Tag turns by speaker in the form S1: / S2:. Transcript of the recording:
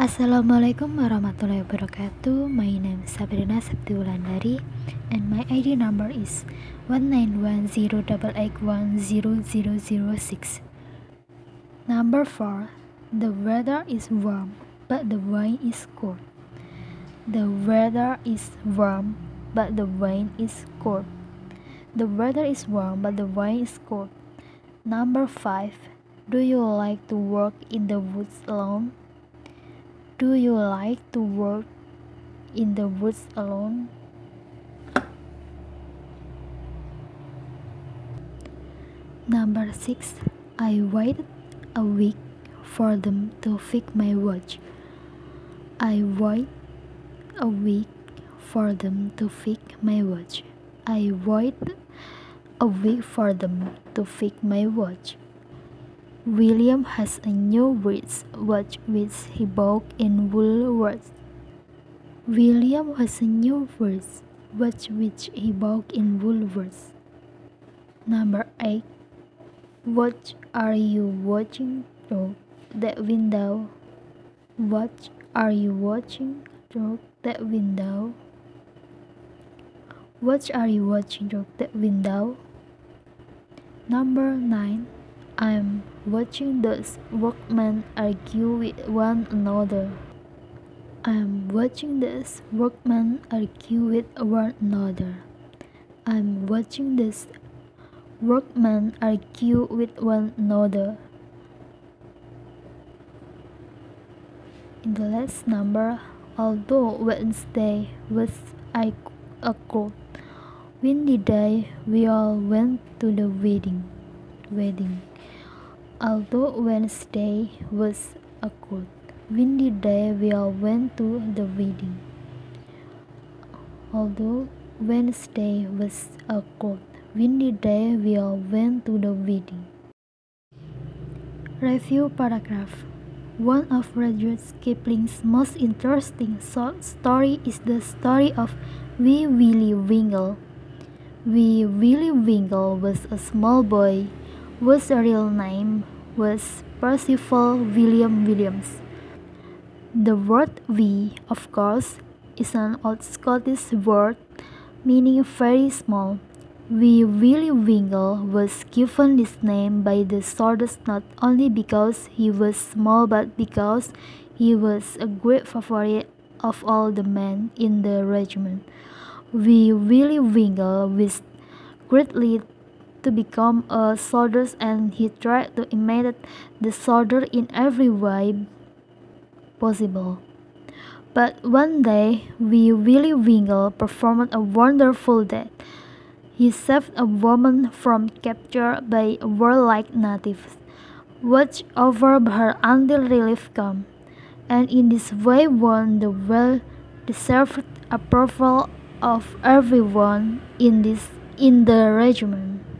S1: Assalamualaikum warahmatullahi wabarakatuh. My name is Sabrina Septiulandari and my ID number is 19108810006. Number 4. The weather is warm, but the wine is cold. The weather is warm, but the wine is cold. The weather is warm, but the wine is cold. Number 5. Do you like to work in the woods alone? Do you like to work in the woods alone? Number 6. I waited a week for them to fix my watch. I wait a week for them to fix my watch. I wait a week for them to fix my watch. William has a new wrist watch which he bought in Woolworths. William has a new wrist watch which he bought in Woolworths. Number 8. What are you watching through that window? What are you watching through that window? What are you watching through that window? Number 9. I'm watching those workmen argue with one another. I'm watching these workmen argue with one another. I'm watching these workmen argue with one another. In the last number, although Wednesday was a cold, windy day, we all went to the wedding. Wedding. Although Wednesday was a cold, windy day, we all went to the wedding. Although Wednesday was a cold, windy day, we all went to the wedding. Review paragraph. One of Rudyard Kipling's most interesting short stories is the story of Wee Willie Wingle. Wee Willie Wingle was a small boy whose real name was Percival William Williams. The word wee, of course, is an old Scottish word meaning very small. Wee Willie Wingle was given this name by the soldiers not only because he was small but because he was a great favorite of all the men in the regiment. Wee Willie Wingle wished greatly to become a soldier and he tried to imitate the soldier in every way possible. But one day, Wee Willie Wingle performed a wonderful deed. He saved a woman from capture by warlike natives, watched over her until relief came, and in this way won the well-deserved approval of everyone in this in the regiment.